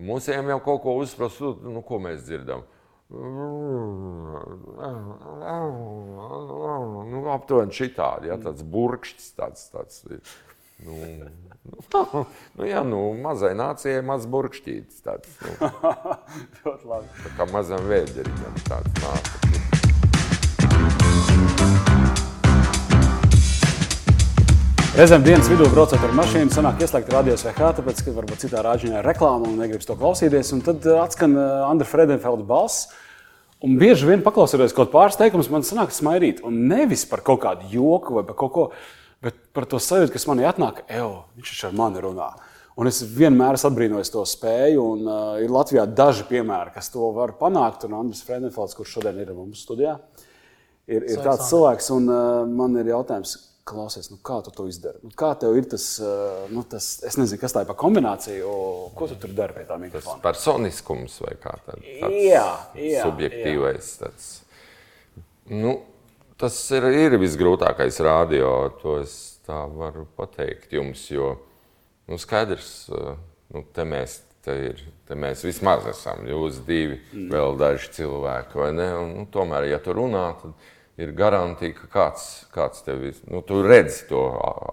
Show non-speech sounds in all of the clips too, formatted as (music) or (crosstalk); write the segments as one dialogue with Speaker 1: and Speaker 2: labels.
Speaker 1: Mūsējiem jau kaut ko uzsprast, nu, ko mēs dzirdam. Nu, aptuveni šitādi, ja, tāds burkšķis, tāds, tāds nu, nu, (laughs) nu, jā, nu, mazai nācijai maz burkšķītis tāds. Nu,
Speaker 2: Ļoti labi.
Speaker 1: tā kā mazam vēderiņam tāds nāk.
Speaker 2: Reizēm dienas vidū braucot ar mašīnu, sanāk ieslēgt radio SVH, tāpēc, ka varbūt citā rāģiņā ir reklāma un negribas to klausīties. Un tad uh, atskan uh, Andra Fredenfelda balss. Un bieži vien paklausoties kaut pāris teikumus, man sanāk smaidīt. Un nevis par kaut kādu joku vai par kaut ko, bet par to sajūtu, kas manī atnāk, evo, viņš taču ar mani runā. Un es vienmēr esmu atbrīnojis to spēju, un uh, ir Latvijā daži piemēri, kas to var panākt. Un Andris Fredenfelds, kurš šodien ir mums studijā, ir, ir tāds cilvēks, un uh, man ir jautājums, klausies, nu, kā tu to izdari? Nu, kā tev ir tas, nu, tas, es nezinu, kas tā ir pa kombināciju, ko tu tur dari pie tā
Speaker 1: Tas
Speaker 2: mikrofona?
Speaker 1: personiskums vai kā tāds
Speaker 2: Jā, jā,
Speaker 1: subjektīvais. Tāds. Nu, tas ir, ir visgrūtākais radio, to es tā varu pateikt jums, jo nu, skaidrs, nu, te mēs. Te, ir, te mēs vismaz esam, jūs divi, mm. vēl daži cilvēki? Un, nu, tomēr, ja tu runā, tad ir garantīva, ka kāds, kāds tev ir. Nu, tu redzi to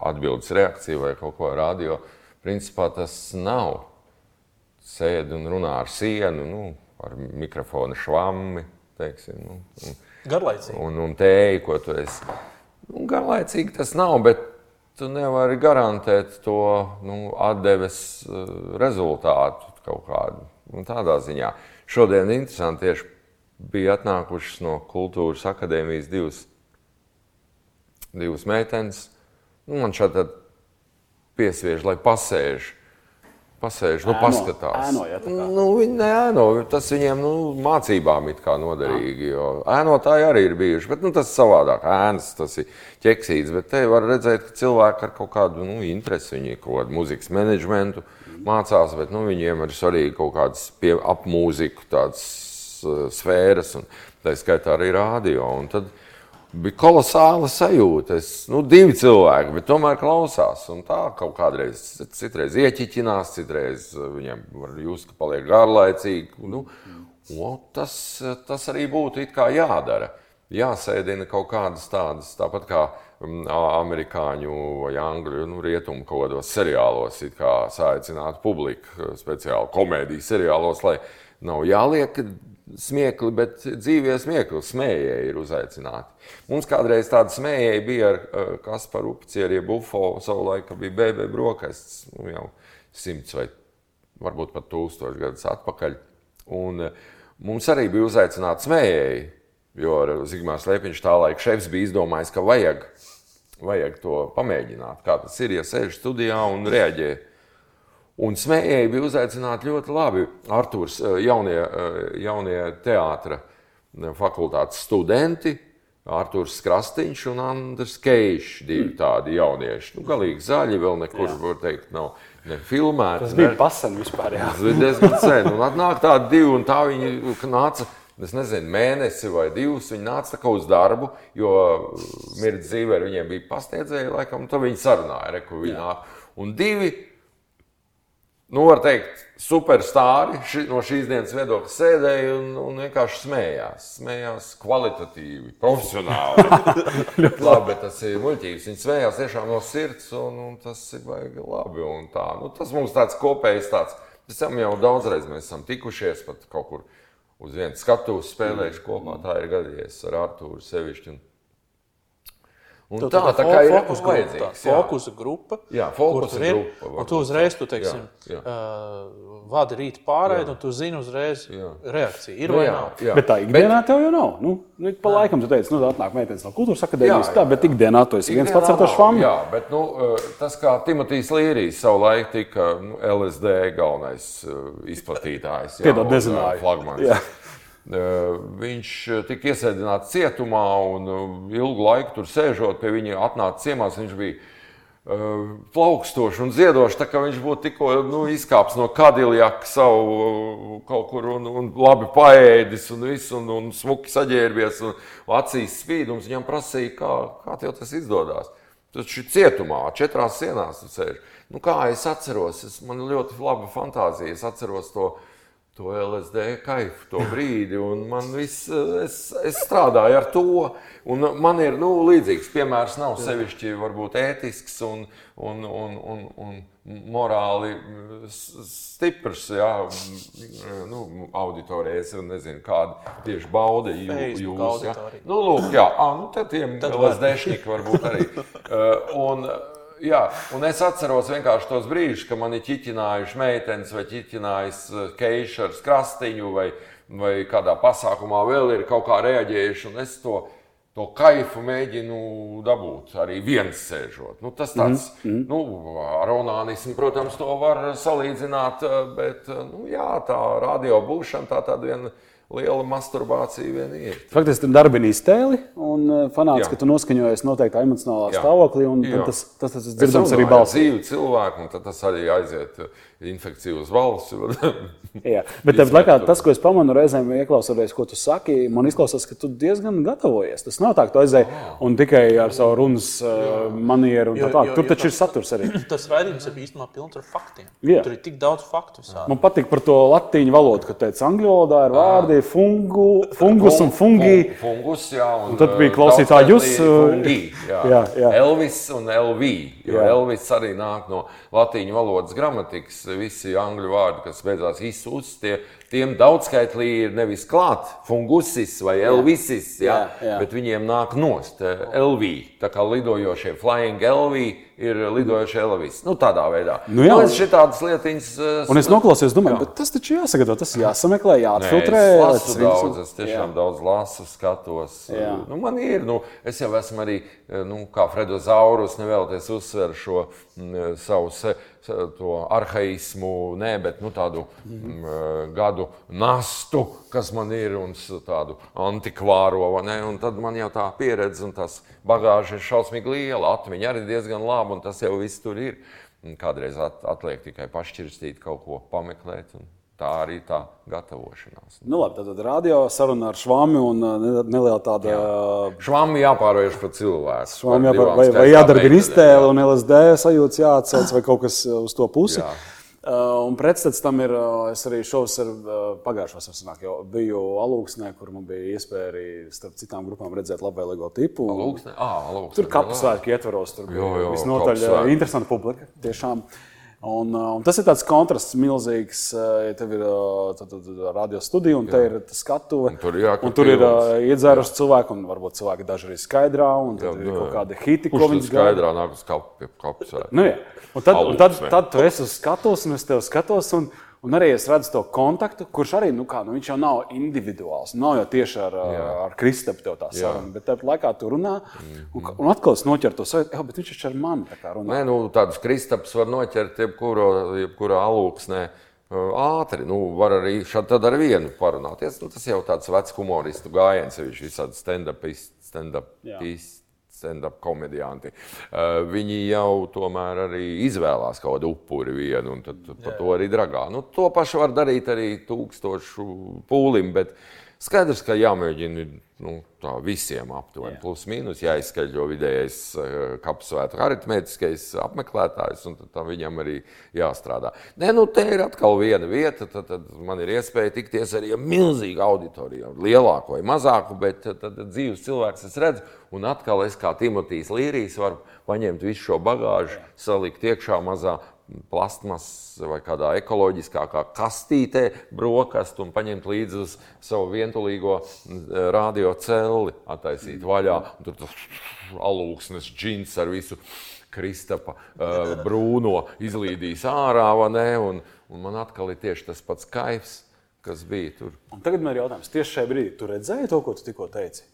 Speaker 1: atbildes reakciju vai kaut ko radio. Principā tas nav sēdi un runā ar sienu, nu, ar mikrofonu švammi, teiksim, nu, un,
Speaker 3: Garlaicīgi.
Speaker 1: un, un tēju, ko tu esi. Nu, garlaicīgi tas nav, bet tu nevari garantēt to nu, atdeves eh, rezultātu kaut kādu. Nu, tādā ziņā. Šodien interesanti tieši bija atnākušas no kultūras akadēmijas divas, divas meitenes. Nu, man šādi piesviež, lai pasēž. Pasēž, nu,
Speaker 2: Ēno,
Speaker 1: paskatās.
Speaker 2: ēno, ja,
Speaker 1: nu, viņi neēno, tas viņiem nu, mācībām ir noderīgi. Jo ēnotāji arī ir bijuši, bet nu, tas ir savādāk. Ēnas tas ir ķeksīts, bet te var redzēt, ka cilvēki ar kaut kādu nu, interesi, viņi kaut kādu muzikas menedžmentu mācās, bet nu, viņiem ir svarīgi kaut kādas pie, ap mūziku tādas sfēras, un tā skaitā arī rādio. Un tad bija kolosāla sajūta. Es, nu, divi cilvēki, bet tomēr klausās. Un tā kaut kādreiz, citreiz ieķiķinās, citreiz uh, viņiem var just, ka paliek garlaicīgi. Nu, un tas, tas arī būtu jādara. Jāsēdina kaut kādas tādas, tāpat kā um, amerikāņu vai angļu nu, rietumu kaut kādos seriālos, kā saicinātu publiku speciāli komēdijas seriālos, lai nav jāliek smiekli, bet dzīvie smiekli, smējēji ir uzaicināti. Mums kādreiz tāda smējēja bija ar Kasparu Upcieri, Bufo, savulaik, bija BB brokastis, nu, jau simts vai varbūt pat tūkstoši gadus atpakaļ. Un uh, mums arī bija uzaicināti smējēji, jo Zigmārs Liepiņš tā laika šefs bija izdomājis, ka vajag, vajag to pamēģināt, kā tas ir, ja sēž studijā un reaģē. Un smējēji bija uzaicināti ļoti labi. Arthurs, eh, jaunie, eh, jaunie teātra fakultātes studenti, Arthurs Krastīņš un Andris Keišs, divi tādi jaunieši. Nu, galīgi zaļi, vēl nekur, var teikt, nav ne filmēti.
Speaker 2: Tas
Speaker 1: ne-
Speaker 2: bija pasen vispār. Jā.
Speaker 1: Tas bija diezgan sen. Un atnāk tādi divi, un tā viņi nāca. Es nezinu, mēnesi vai divus viņi nāca tā kā uz darbu, jo mirdzī dzīvē viņiem bija pastiedzēji, laikam, un tad viņi sarunāja, re, kur viņi nāk. Un divi, nu, var teikt, superstāri ši, no šīs dienas viedokļa sēdēja un, un vienkārši smējās. Smējās kvalitatīvi, profesionāli. (laughs) labi, tas ir muļķības. Viņi smējās tiešām no sirds, un, un tas ir baigi labi. un Tā. Nu, tas mums tāds kopējs tāds. Pēc tam jau daudzreiz mēs esam tikušies pat kaut kur uz vienas skatuves spēlējuši kopā. Tā ir gadījies ar Artūru sevišķi. Un, un tā,
Speaker 3: tā
Speaker 1: tā kā ir
Speaker 3: fokus grupa,
Speaker 1: jā.
Speaker 3: Fokusa grupa.
Speaker 1: Jā, fokusa
Speaker 3: ir,
Speaker 1: grupa, varbūt
Speaker 3: tu uzreiz, tu teiksim,
Speaker 1: Jā, jā.
Speaker 3: uh, vadi rīt pārēdi, un tu zini uzreiz
Speaker 1: Jā.
Speaker 3: reakciju. Ir
Speaker 1: Nu,
Speaker 3: vai
Speaker 1: jā,
Speaker 3: nav?
Speaker 1: jā.
Speaker 2: Bet tā ikdienā tev jau nav. Nu, nu, pa laikam tu teici, nu, atnāk meitenes no kultūras akadēmijas,
Speaker 1: Jā,
Speaker 2: tā,
Speaker 1: jā,
Speaker 2: bet ikdienā tu esi viens pats ar to švamu.
Speaker 1: Jā, bet nu, tas, kā Timotejs Līrijs savulaik tika nu, LSD galvenais izplatītājs, jā,
Speaker 2: Piedod,
Speaker 1: un,
Speaker 2: nezināju.
Speaker 1: flagmanis.
Speaker 2: Jā.
Speaker 1: Viņš tika iesēdināts cietumā un ilgu laiku tur sēžot pie viņa atnāca ciemās. Viņš bija plaukstošs un ziedošs, tā kā viņš būtu tikko nu, izkāpis no kadiljaka savu kaut kur un, un labi paēdis un viss, un, un smuki saģērbies un acīs spīdums. Viņam prasīja, kā, kā tev tas izdodas. taču cietumā, četrās sienās sēž. Nu, kā es atceros, es, man ir ļoti laba fantāzija. Es atceros to, to LSD kaifu, to brīdi, man viss, es, es strādāju ar to. Man ir nu, līdzīgs piemērs, nav sevišķi varbūt ētisks un, un, un, un, un morāli stiprs. Jā, nu, auditorijas, es nezinu, kāda tieši bauda jū, jūs. Jā. Nu, lūk, jā, à, nu, tad tiem LSD-šņiki varbūt arī. (laughs) Uh, un, jā, un es atceros vienkārši tos brīžus, kad man ir ķiķinājuši meitenes vai ķiķinājis keišu ar krastiņu vai, vai kādā pasākumā vēl ir kaut kā reaģējuši. Un es to to kaifu mēģinu dabūt arī viens sēžot. Nu, tas tāds, mm -hmm. nu, ar onānismu, protams, to var salīdzināt, bet nu, jā, tā radio būšana tā tāda viena liela masturbācija vien ir.
Speaker 2: Faktiski tam darbina iztēli un fanāts, jā. ka tu noskaņojies noteiktā emocionālā jā. stāvoklī, un tas, tas, tas, tas dzirdams arī balsī.
Speaker 1: Dzīvi cilvēku, un tas arī aiziet infekciju uz valsts. (laughs)
Speaker 2: Jā, bet tāpat laikā tas, ko es pamanu, reizēm ieklausoties, ko tu saki, man izklausās, ka tu diezgan gatavojies. Tas nav tā, ka tu aizēji un tikai ar savu runas uh, manieru un tā tālāk. Tur taču ir saturs arī. (clears throat)
Speaker 3: Tas raidījums ir īstenībā pilns ar faktiem. Jā. Tur ir tik daudz faktu. Visādi.
Speaker 2: Man patīk par to latīņu valodu, ka teica, angļu valodā ir vārdi fungu, fungus un fungi.
Speaker 1: Fungus, jā. Un,
Speaker 2: un tad bija klausītāji jūs.
Speaker 1: Fungi, (laughs) jā. jā, jā. Elvis un LV. Jo jā. Elvis arī nāk no latīņu valodas gramatikas. Visi angļu vārdi, kas beidzās izsūs, tie, tiem daudzskaitlī ir nevis klāt fungusis vai elvisis, jā, jā, jā. bet viņiem nāk nost LV. Tā kā lidojošie flying LV ir lidojošie Elvis. Nu, tādā veidā. Nu, jā, nu, es šitādas lietiņas.
Speaker 2: Un es noklausījos, domāju, jā. tas taču jāsagatavo, tas jāsameklē, jāatfiltrē.
Speaker 1: Nē, es lasu daudz, es tiešām jā. daudz lasu, skatos. Jā. Nu, man ir, nu, es jau esmu arī, nu, kā Fredo Zaurus, nevēlties uzsver šo m, savu se, to arhaismu, nē, bet nu, tādu mm -hmm. gadu nastu, kas man ir, un tādu antikvāro. Ne, un tad man jau tā pieredze un tās bagāža ir šausmīgi liela. Atmiņa arī diezgan laba, un tas jau viss tur ir. Un kādreiz at, atliek tikai pašķirstīt, kaut ko pameklēt. Tā arī tā gatavošanās.
Speaker 2: Nu, labi, tad radio saruna ar švāmi un neliela tāda. Jā.
Speaker 1: Švāmi jāpārvērš par cilvēku.
Speaker 2: Švāmi jāpār... vai, vai jādarbina iztēle un LSD sajūta jāatcauc vai kaut kas uz to pusi. Jā. Uh, un pretstats tam ir, uh, es arī šovs ar uh, pagājušo sanāk, jau biju alūksnē, kur man bija iespēja arī starp citām grupām redzēt labvēlīgo tipu.
Speaker 1: Alūksnē? Ah, alūksnē.
Speaker 2: Tur kapu svētki ietvaros, tur bija visnotaļ interesanta publika. Tiešām. Un, un tas ir tāds kontrasts milzīgs. Ja tev ir tad, radio studija, un te ir skatuve. Tur, jā, un tur ir iedzēruši cilvēki, un varbūt cilvēki daži arī skaidrā, un jā, ir kaut kādi hiti,
Speaker 1: ko viņi skaidrā nāk uz kapus.
Speaker 2: Nu, jā. un tad, un tad, tad tu esi uz skatuves, un es tev skatos. Un, Un arī es redzu to kontaktu, kurš arī nu kā, nu, jau nav individuāls. Nav jau tieši ar, Jā. ar Kristapu tev tā saruna, bet tāpat laikā tu runā. Un, un atkal es noķeru to savu, bet viņš taču ar mani tā kā runā.
Speaker 1: Nē, nu, tādus Kristapus var noķert jebkuro, jebkurā alūksnē. Ātri, nu, var arī šādi ar vienu parunāties. Nu, tas jau tāds vecs humoristu gājiens, viņš ir visādi stand-upisti, stand-upisti stand-up komedianti. Uh, viņi jau tomēr arī izvēlās kaut kādu upuri vienu, un tad par to arī dragā. Nu, to pašu var darīt arī tūkstošu pūlim, bet skaidrs, ka jāmēģina nu, visiem aptuveni, plus mīnus jāizskaidro vidējais uh, kapsētu aritmētiskais apmeklētājs, un tam viņam arī jāstrādā. Nē, nu, te ir atkal viena vieta, tad, tad man ir iespēja tikties arī ar milzīgu auditoriju, lielāku vai mazāku, bet tad, tad dzīves cilvēks es redzu, un atkal es kā Timotīs Līrijs varu paņemt visu šo bagāžu, salikt iekšā mazā plastmasas vai kādā ekoloģiskākā kastītē brokastu un paņemt līdzi uz savu vientulīgo radio celli, attaisīt vaļā. Tur tas alūksnes džins ar visu Kristapa uh, brūno izlīdīs ārā, ne, un, un man atkal ir tieši tas pats kaifs, kas bija tur.
Speaker 2: Un tagad man ir jautājums, tieši šajā brīdī tu redzēji to, ko tu tikko teici?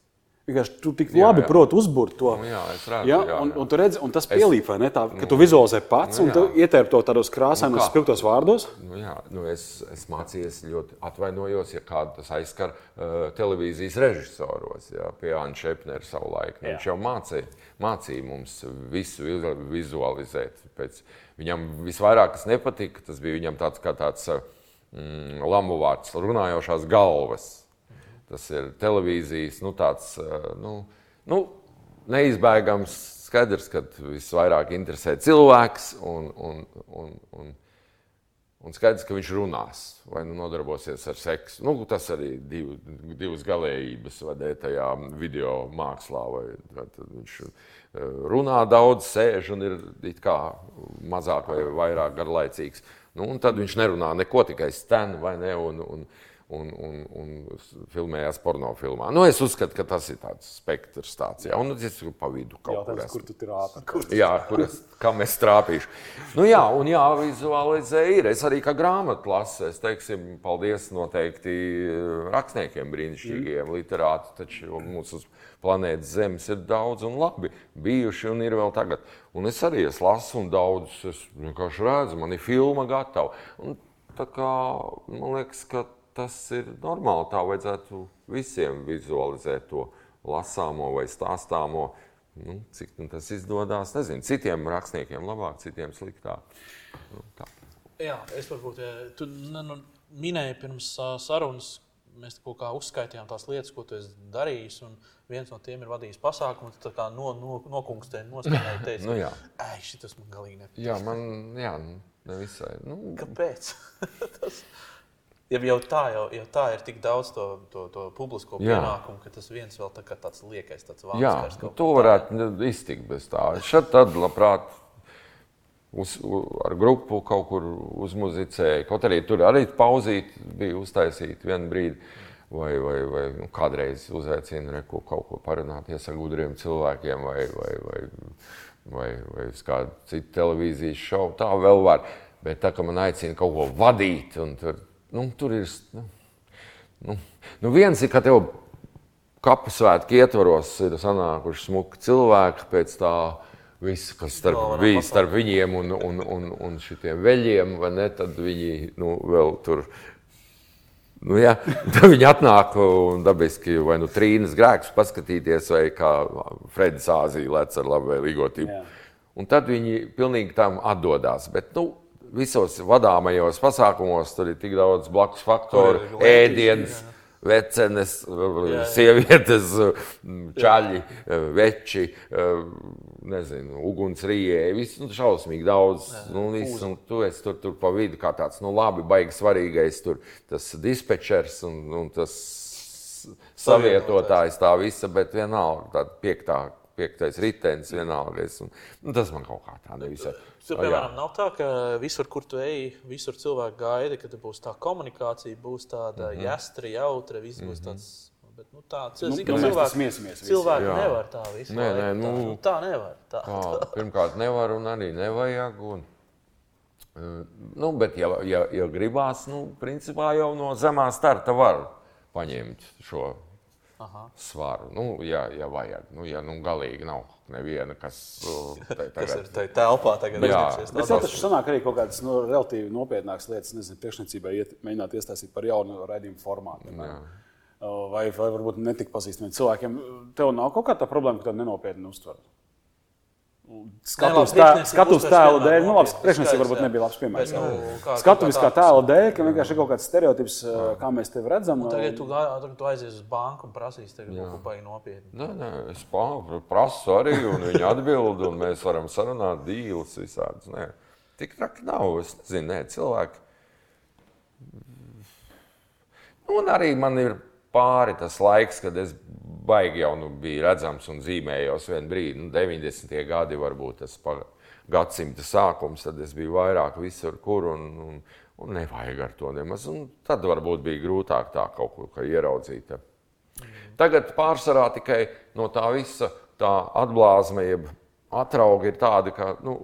Speaker 2: Vienkārši tu tik jā, labi proti uzbūvēt to.
Speaker 1: Nu, jā, redzu,
Speaker 2: ja?
Speaker 1: jā,
Speaker 2: un, jā. Un, tu redzi, un tas pielīp, vai ne? Tā, ka tu vizualizē pats nu, un tu ietērp to tādos krāsainos, nu, spilgtos vārdos.
Speaker 1: Nu, jā, nu, es, es mācījos ļoti atvainojos, ja kādu tas aizskar uh, televīzijas režisoros, jā, pie Anna Šepnera savulaik. Nu, viņš jau mācīja, mācīja mums visu vizualizēt. Pēc viņam visvairāk, kas nepatika, tas bija viņam tāds kā tāds mm, lamu vārds, runājošās galvas Tas ir televīzijas nu, tāds, nu, nu, neizbēgams skaidrs, ka visvairāk interesē cilvēks un, un, un, un, un skaidrs, ka viņš runās vai nu nodarbosies ar seksu. Nu, tas arī div, divas galējības vadē tajā video mākslā. Vai, tad viņš eh, runā daudz, sēž un ir mazāk vai vairāk garlaicīgs. Nu, un tad viņš nerunā neko, tikai stēnu vai ne. Un, un, un, un, un filmējās pornogrāfijā. Nu, es uzskatu, ka tas ir tāds spektrs, tāds, jā, un es tur pa vidu kaut
Speaker 2: Jautājums,
Speaker 1: kur
Speaker 2: kur tu tur (laughs) ātrāk?
Speaker 1: Jā, kur es, kam es trāpīšu. Nu, jā, un jāvizualizē ir. Es arī kā grāmatlases, es teiksim, paldies noteikti rakstniekiem brīnišķīgiem, mm. literāti, taču mūsu planētas Zemes ir daudz un labi bijuši un ir vēl tagad. Un es arī es lasu un daudz, es vienkārši redzu, man ir filma gatava. Un tā kā man liekas, ka tas ir normāli. Tā vajadzētu visiem vizualizēt to lasāmo vai stāstāmo. Nu, cik nu, tas izdodas, nezinu. Citiem rakstniekiem labāk, citiem sliktāk. Nu, tā.
Speaker 3: Jā, es varbūt, tu ne, nu, minēji pirms sarunas, mēs kaut kā uzskaitījām tās lietas, ko tu esi darījis. Viens no tiem ir vadījis pasākumu, tā kā no, no, nokungstēji, noskanēji, (laughs) teici,
Speaker 2: nu,
Speaker 3: jā, šis man galīgi nepatīk.
Speaker 1: Jā, man, jā, nevisai. Nu,
Speaker 3: Kāpēc? (laughs) tas... Ja jau tā, jau, jau tā ir tik daudz to, to, to publisko pienākumu, ka tas viens vēl tā tāds liekais, tāds vārds.
Speaker 1: Jā, to varētu tā. iztikt bez tā. Šad tad labprāt uz, ar grupu kaut kur uzmuzicēju. Kaut arī tur arī pauzīt bija uztaisīta vienu brīdi. Vai, vai, vai nu, kādreiz uzaicina reku kaut ko parunāties ar gudriem cilvēkiem vai, vai, vai, vai, vai uz kādu citu televīzijas šovu. Tā vēl var. Bet tā, ka man aicina kaut ko vadīt un tur nu, tur ir. Nu, nu, nu viens ir, ka tev kapu svētku ietvaros ir sanākuši smuki cilvēki pēc tā. Viss, kas starp, bija starp viņiem un, un, un, un šiem veļiem, vai ne? Tad viņi nu, vēl tur Nu, ja, (laughs) tad viņi atnāk un dabiski vai nu trīnas grēkus paskatīties, vai kā Fredis Āzija lec ar labvēlīgo tipu. Un tad viņi pilnīgi tam atdodas. Bet, nu, visos vadāmajos pasākumos tur ir tik daudz blakus faktoru, ēdienas. Vecenes, (laughs) sievietes, čaļi, veči, nezinu, ugunsrījēji. Viss nu, šausmīgi daudz. Jā, nu, viss, un tu esi tur, tur pa vidu kā tāds, nu labi, baigi svarīgais tur tas dispečers un, un tas savietotājs tā visa, bet vienalga tāda piektā, piektais ritenis vienalga. Es, un, nu, tas man kaut kā tā nevisai.
Speaker 3: Tur, piemēram, nav tā, ka visur, kur tu ej, visur cilvēki gaida, ka būs tā komunikācija, būs tāda mm -hmm. jāstra, jautra, viss būs mm -hmm. tāds. Bet, nu, tā nu, zin, nu, cilvēki,
Speaker 2: smiesimies,
Speaker 3: cilvēki jā. nevar tā visu
Speaker 1: nē, nē, nu,
Speaker 3: tā, nu, tā nevar. Tā,
Speaker 1: tā. Pirmkārt, nevar un arī nevajag. Un, nu, bet, ja, ja, ja gribās, nu, principā jau no zemā starta var paņemt šo Aha. svaru. Nu, ja, ja vajag, nu, ja nu, galīgi nav neviena, kas, (laughs)
Speaker 3: te, tagad... kas ir tajā telpā. Tagad
Speaker 2: jā, bet tas taču sanāk arī kaut kādas nu, relatīvi nopietnākas lietas, nezinu, priekšniecībā iet, mēģināt iestāstīt par jaunu raidījumu formātu. Vai, vai varbūt netik pazīstamiem cilvēkiem. Tev nav kaut kāda problēma, ka tu nenopietni uztver. Skatuves tā, tēla dēļ, nu, labi, priekšnesī varbūt nebija labs piemērs. Nu, Skatuves kā tēla dēļ, ka vienkārši ir kaut kāds stereotips, kā mēs tevi redzam.
Speaker 3: Un tagad tu, tagad tu aizies uz banku un prasīsi tevi kaut ko baigi nopietni.
Speaker 1: Nē, nē, es prasu arī, un viņi atbild, un mēs varam sarunāt dīles visādus. Nē, tik traki nav, es nezinu, nē, cilvēki. Nu, un arī man ir pāri tas laiks, kad es baigi jau nu, bija redzams un zīmējos vienu brīdi. Nu, 90. gadi varbūt tas gadsimta sākums, tad es biju vairāk visur, kur un, un, un nevajag ar to nemaz. Un tad varbūt bija grūtāk tā kaut ko ieraudzīt. Tagad pārsvarā tikai no tā visa tā atblāzme, jeb atrauga ir tāda, ka nu,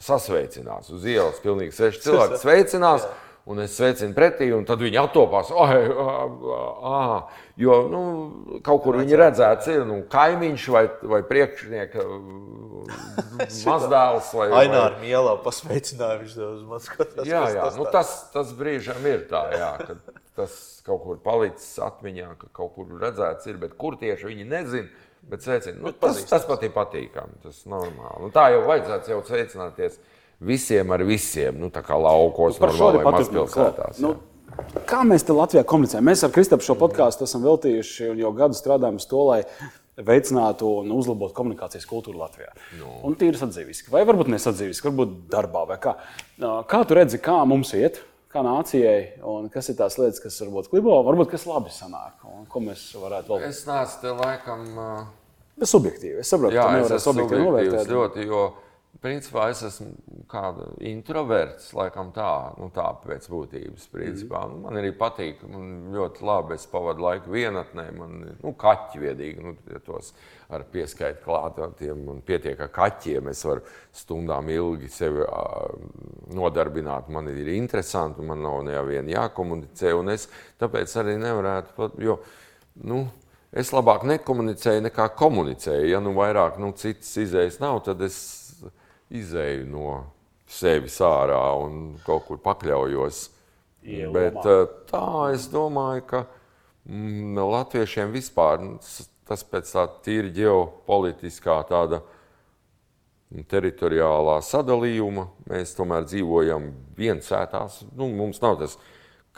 Speaker 1: sasveicinās uz ielas. Pilnīgi seši cilvēki (laughs) sveicinās. Jā un es sveicinu pretī, un tad viņi attopās. Oh, ah, ah, jo nu, kaut kur viņi redzēts, ir nu, kaimiņš vai, vai priekšnieka (laughs) mazdēls. Vai,
Speaker 3: Ainā ar mielu pasveicināja viņš to uz manas
Speaker 1: skatās. Jā, jā, tas, nu, tas, tas brīžam ir tā, jā, ka tas kaut kur palicis atmiņā, ka kaut kur redzēts ir, bet kur tieši viņi nezina. Bet sveicinu, nu, tas, tas pat ir patīkami, tas normāli. Un tā jau vajadzētu jau sveicināties visiem ar visiem, nu, tā kā laukos,
Speaker 2: par šādu mazpilsētās. Nu, kā mēs te Latvijā komunicējam? Mēs ar Kristapu šo podkāstu esam veltījuši un jau gadu strādājam uz to, lai veicinātu un uzlabotu komunikācijas kultūru Latvijā. No. Un tīri sadzīviski, vai varbūt nesadzīviski, varbūt darbā vai kā. Kā tu redzi, kā mums iet? Kā nācijai, un kas ir tās lietas, kas varbūt klibo, varbūt kas labi sanāk, un ko mēs varētu vēl.
Speaker 1: Es nācu te laikam.
Speaker 2: Uh... Subjektīvi. Es saprotu,
Speaker 1: jā,
Speaker 2: ka
Speaker 1: nevar
Speaker 2: subjektīvi novērtēt.
Speaker 1: Ļoti, jo Principā es esmu introverts, laikam tā, nu, tā pēc būtības. Principā. Mm. Man arī patīk, man ļoti labi. Es pavadu laiku vienatnē, man nu, kaķi viedīgi, nu, ja tos ar pieskaitu klātiem un pietiek ar kaķiem. Es varu stundām ilgi sevi nodarbināt. Man ir interesanti, man nav neviena jākomunicē, un es tāpēc arī nevarētu pat, jo, nu, es labāk nekomunicēju nekā komunicēju. Ja nu vairāk nu, citas izējas nav, tad es izēju no sevis ārā un kaut kur pakļaujos. Ielomā. Bet eh, tā es domāju, ka mm, latviešiem vispār tas pēc tā tīri ģeopolitiskā tāda teritoriālā sadalījuma. Mēs tomēr dzīvojam viensētās. Nu, mums nav tas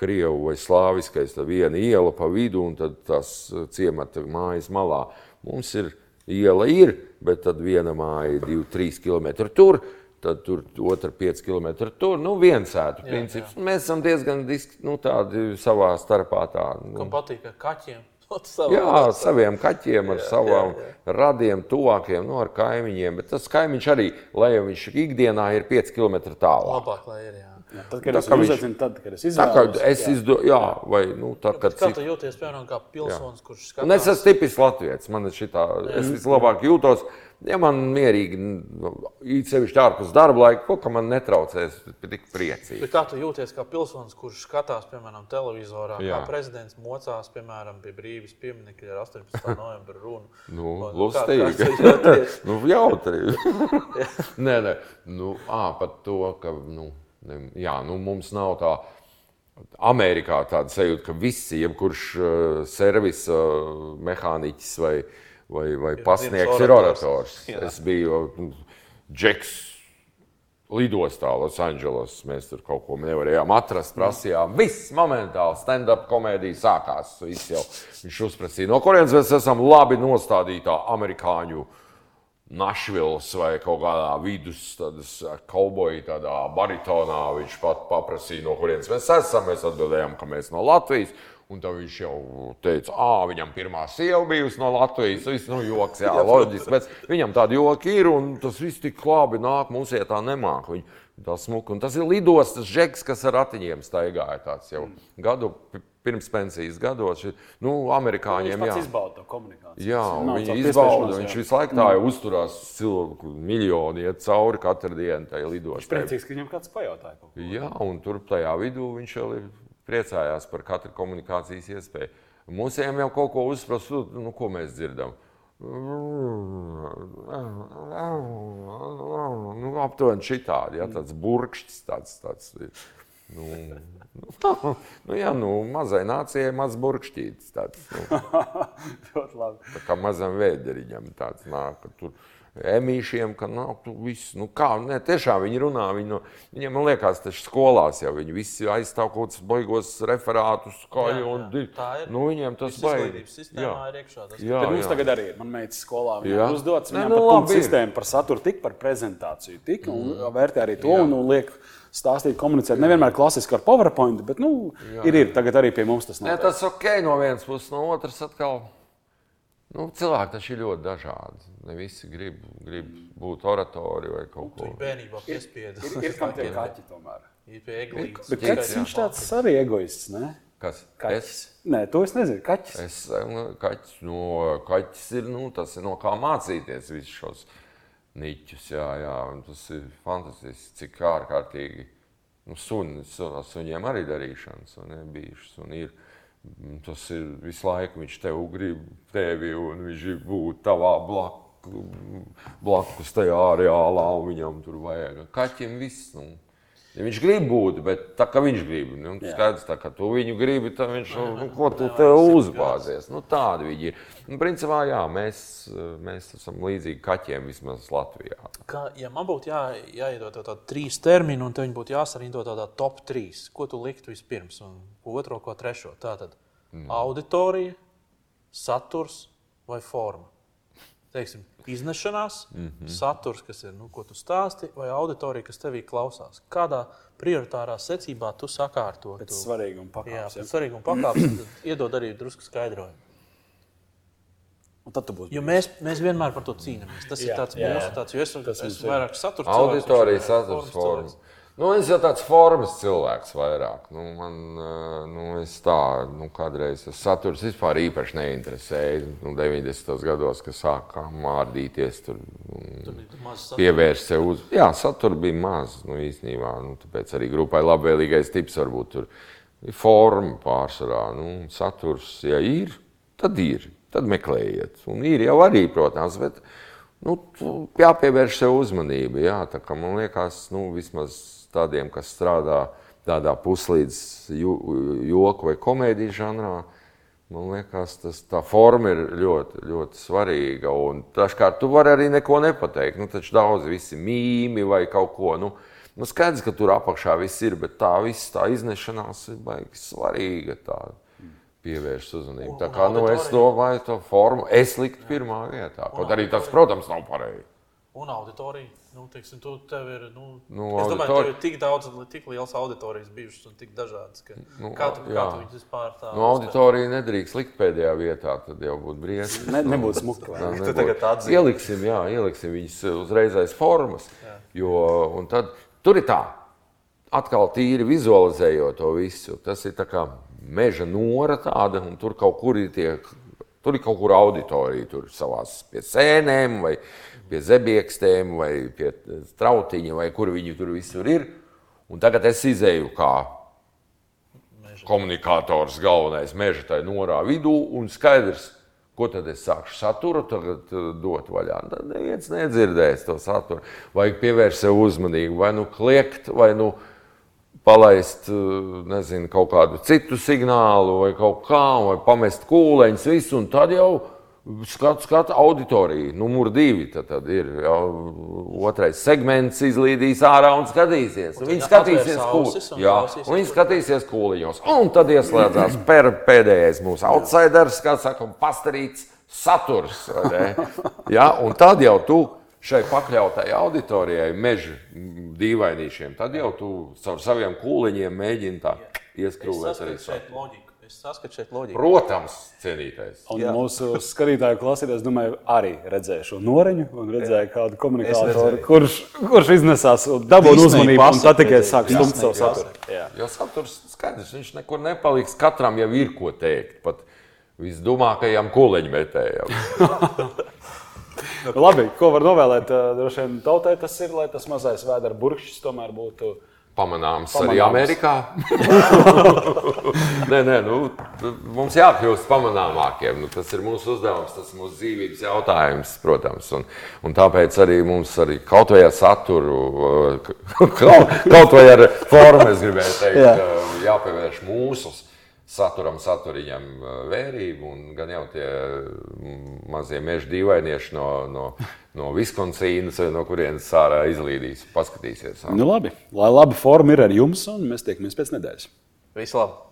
Speaker 1: krievu vai slāviskais, tā viena iela pa vidu un tad tas ciemata mājas malā. Mums ir Iela ir, bet tad viena māja ir 2-3 km tur, tad tur otra 5 km tur. Nu, viens ēdu princips. Jā, jā. Mēs esam diezgan disk, nu, tādi savā starpā. Tā, nu.
Speaker 3: Kam patīk ar kaķiem? (laughs)
Speaker 1: Savā, jā, ar saviem kaķiem, ar jā, savām jā, jā. radiem, tuvākiem, nu, ar kaimiņiem. Bet tas kaimiņš arī, lai viņš ikdienā ir 5 km tālāk.
Speaker 3: Labāk, lai ir. Jā.
Speaker 2: Jā, tad, kad tā, es uzaicinu, tad, kad es izvēlos.
Speaker 1: Tā, es izdo, jā, vai, nu, tā,
Speaker 3: kad kā cik... tu jūties, piemēram, kā pilsonis, jā. kurš skatās?
Speaker 1: Un es esmu tipisks latviečs, man ir šitā, es vislabāk jūtos, ja man mierīgi, it sevišķi ārpus darba laika, ko, ka man netraucēs, tik priecīgi.
Speaker 3: Bet kā tu jūties kā pilsonis, kurš skatās, piemēram, televizorā, jā. kā prezidents mocās, piemēram, pie brīvības pieminekļa ar 18. novembra runu? (laughs)
Speaker 1: Nu, lustīgi. (laughs) nu, jautri. (laughs) nē, nē, nu, ā, pat to, ka, nu, Jā, nu, mums nav tā. Amerikā tāda sajūta, ka visi, jebkurš uh, servisa uh, mehāniķis vai, vai, vai pasniegts, ir orators. Jā. Es biju nu, Džeks lidostā Losandželosā. Mēs tur kaut ko nevarējām atrast, prasījām. Viss momentāli stand-up komēdija sākās. Jau, viņš uzprasīja, no kurienes mēs esam labi nostādītā amerikāņu uh, Našvils vai kaut kādā vidus kauboja, tādā baritonā. Viņš pat paprasīja, no kurienes mēs esam. Mēs atbildējām, ka mēs no Latvijas. Un tad viņš jau teica, ah, viņam pirmā sieva bijusi no Latvijas. Tas nu, joks, (laughs) jā, loģiski. Bet viņam tādi joki ir, un tas viss tik labi nāk. Mums ir tā nemāk. Viņi, tā smuka. Un tas ir lidostas žeks, kas ar ratiņiem staigāja tāds jau gadu pirms pensijas gados. Nu, amerikāņiem
Speaker 2: jau tādā izbauda to komunikāciju.
Speaker 1: Jā, viņi izbauda. Viņš visu laiku tā jau uzturās, cilvēku miljoni iet cauri katru dienu tajā lidostā.
Speaker 2: Viņš priecīgs, ka viņam kāds pajautāja. Kaut
Speaker 1: ko. Jā, un tur tajā vidū viņš jau priecājās par katru komunikācijas iespēju. Mūsiem jau kaut ko uzsprast, nu, ko mēs dzirdam. Nu, aptuveni šitādi, ja, tāds burkšķis, tāds, tāds Nu, (laughs) nu, nu, jā, nu, mazai nācijai maz burkšķītis. Tāds, nu, (laughs) tā kā mazam vēderiņam tāds nāk. Tur, Emīšiem, ka nav nu, viss. Nu, kā, ne, tiešām viņi runā. Viņi, no, viņiem, man liekas, tas skolās jau viņi visi aizstāv kaut kādus baigos referātus, skaļi. Un,
Speaker 3: tā ir.
Speaker 1: Nu, viņiem tas baigi.
Speaker 3: Jā, ir iekšā. Tas
Speaker 2: jā, jā. mums tagad arī ir. Man meitas skolā uzdots. Viņam nu, par sistēmu, par saturu, tik par prezentāciju, tik mm. un vērtē arī to jā. un, un liek stāstīt, komunicēt. Nevienmēr klasiski ar PowerPoint, bet nu, jā, ir, ir. Tagad arī pie mums tas
Speaker 1: nav. Tas ok no vienas puses, no otras atkal. Nu, cilvēki taču ir ļoti dažādi. Ne visi grib, grib būt oratori vai kaut
Speaker 3: ko tādu. Bērnībā piespiedz.
Speaker 2: Ir, ir, ir kam tie (laughs) kaķi tomēr.
Speaker 3: Ir pie eglītes.
Speaker 2: Bet kāds viņš tāds arī egoists, ne?
Speaker 1: Kas?
Speaker 2: Kaķis. Es? Nē, to es nezinu. Kaķis.
Speaker 1: Es, nu, kaķis, no, kaķis ir, nu, tas ir no kā mācīties visus šos niķus. Jā, jā, tas ir fantastiski, cik ārkārtīgi nu, suni, suņiem arī darīšanas un ir bijušas. Un ir, tas ir visu laiku, viņš tev grib tevi un viņš grib būt tavā blakus, blakus tajā areālā un viņam tur vajag. Kaķim viss. Nu, viņš grib būt, bet tā kā viņš grib, nu, skaidrs, tā, ka tu viņu gribi, tad viņš nu, ko tu te uzbāzies. Nu, tādi viņi ir. Nu, principā, jā, mēs, mēs esam līdzīgi kaķiem vismaz Latvijā.
Speaker 3: Kā, ja man būtu jā, jāiedod tādi trīs termini, un viņi būtu jāsarindo tādā top trīs, ko tu liktu vispirms, un otro, ko trešo. Tātad mm. auditorija, saturs vai forma. Teiksim, iznešanās, mm. -hmm. saturs, kas ir, nu, ko tu stāsti, vai auditorija, kas tevī klausās. Kādā prioritārā secībā tu sakārto to?
Speaker 2: svarīguma
Speaker 3: Jā,
Speaker 2: pakāpes.
Speaker 3: pēc svarīguma pakāpes, tad iedod arī drusku skaidrojumu.
Speaker 2: Un tad tu būsi.
Speaker 3: Jo mēs, mēs vienmēr par to cīnāmies. Tas
Speaker 2: Jā,
Speaker 3: ir tāds
Speaker 2: jā,
Speaker 3: mūsu
Speaker 2: jā.
Speaker 3: tāds, jo es,
Speaker 2: Tas
Speaker 3: es
Speaker 2: mums ir.
Speaker 3: vairāk saturu
Speaker 1: Auditorija,
Speaker 3: cilvēks,
Speaker 1: saturs,
Speaker 3: formas
Speaker 1: forma.
Speaker 3: cilvēks.
Speaker 1: Nu, es jau tāds formas cilvēks vairāk. Nu, man, nu, es tā, nu, kādreiz tas saturs vispār īpaši neinteresēja. Nu, 90. gados, kad sākām mārdīties, tur
Speaker 3: Tur satura.
Speaker 1: pievērst sev uz. Jā, satura bija maz. Nu, īstenībā, nu, tāpēc arī grupai labvēlīgais tips varbūt tur ir forma pārsvarā. Nu, saturs, ja ir, tad ir. Tad meklējiet. Un ir jau arī, protams, bet nu, jāpievērš sev uzmanība. Jā, tā kā man liekas, nu, vismaz tādiem, kas strādā tādā puslīdz joku vai komēdijas žanrā. Man liekas, tas, tā forma ir ļoti, ļoti svarīga. Un Dažkārt tu vari arī neko nepateikt. Nu, taču daudz visi mīmi vai kaut ko. Nu, nu skaidrs, ka tur apakšā viss ir, bet tā viss tā iznešanās ir baigi svarīga. Tā pievērst uzmanību. Tā kā nu, es domāju, to formu es liktu pirmā vietā. Kaut arī tas, protams, nav pareizi.
Speaker 3: Un auditorija. Nu, teiksim, tu, tev ir, nu,
Speaker 1: Nu,
Speaker 3: es domāju,
Speaker 1: auditori-
Speaker 3: tev ir tik daudz, tik liels auditorijas bijušas un tik dažādas. Ka,
Speaker 1: Nu,
Speaker 3: kā tu, kā
Speaker 1: jā.
Speaker 3: tu viņus vispār tā
Speaker 1: Nu, auditorija nedrīkst likt pēdējā vietā, tad jau būtu briesmas.
Speaker 2: Ne, nebūtu smuki.
Speaker 1: Nā,
Speaker 3: Tu tagad atzīsti.
Speaker 1: Ieliksim, jā, ieliksim viņas uzreiz aiz formas. Jo, un tad, tur ir tā, atkal tīri vizualizējot to visu. Tas ir kā meža nora tāda, un tur kaut kur ir tie. Tur ir kaut kur auditorija, tur savās pie sēnēm, vai pie zebiekstēm, vai pie trautiņa, vai kur viņi tur visur ir. Un tagad es izēju kā
Speaker 3: meža.
Speaker 1: komunikators galvenais meža tajā norā vidū un skaidrs, ko tad es sākšu saturu tagad eh, dot vaļā. Tad neviens nedzirdēs to saturu. Vajag pievērst sev uzmanību, vai nu kliegt, vai nu palaist eh, nezinu, kaut kādu citu signālu, vai kaut kā, vai pamest kūleņus, visu, un tad jau skatu, skatu auditoriju. Numur divi tad, tad ir jau otrais segments, izlīdīs ārā un skatīsies. Un viņi
Speaker 3: ja
Speaker 1: skatīsies,
Speaker 3: un
Speaker 1: Jā, un viņi skatīsies kūliņos. Un tad ieslēdzās per, pēdējais mūsu outsiders, kā saka, pastarīts saturs. (laughs) Jā, un tad jau tu šai pakļautai auditorijai, meža dīvainīšiem, tad jau tu caur saviem kūliņiem mēģini tā
Speaker 3: Es
Speaker 1: ieskrūvēt arī savu.
Speaker 3: Es saskatu šeit loģiku.
Speaker 1: Protams, cienītais.
Speaker 2: Un
Speaker 3: Jā.
Speaker 2: mūsu skatītāju klausītājs, domāju, arī redzēja šo noriņu un redzēja kādu komunikātoru,
Speaker 3: redzēju.
Speaker 2: kurš, kurš iznesās
Speaker 3: Disney
Speaker 2: uzmanību. Un tad tikai
Speaker 3: redzēju.
Speaker 2: sāk stumt savu saturu. Jā.
Speaker 1: Jo saturs skaidrs, viņš nekur nepaliks. Katram jau ir ko teikt. Pat visdumākajam kūleņmetējam. (laughs)
Speaker 2: Labi, ko var novēlēt? eh, Droši vien tautai tas ir, lai tas mazais vēdera burkšķis tomēr būtu.
Speaker 1: Pamanāms arī
Speaker 2: Pamanāms.
Speaker 1: Amerikā. (laughs) nē, nē, nu, t- mums jākļūst pamanāmākiem. Nu, tas ir mūsu uzdevums, tas ir mūsu dzīvības jautājums, protams. Un, un tāpēc arī mums arī kaut vai ar saturu, uh, (laughs) kaut, kaut vai ar formu, es gribēju teikt,
Speaker 2: Jā.
Speaker 1: Jā. jāpievērš mūsu saturam, saturiņam uh, vērību. Un gan jau tie mm, mazie meža dīvainieši no, no, no Viskonsīnas, vai no kurienes ārā izlīdīs, paskatīsies.
Speaker 2: Nu, labi, lai laba forma ir ar jums, un mēs tiekamies pēc nedēļas.
Speaker 3: Visu labi!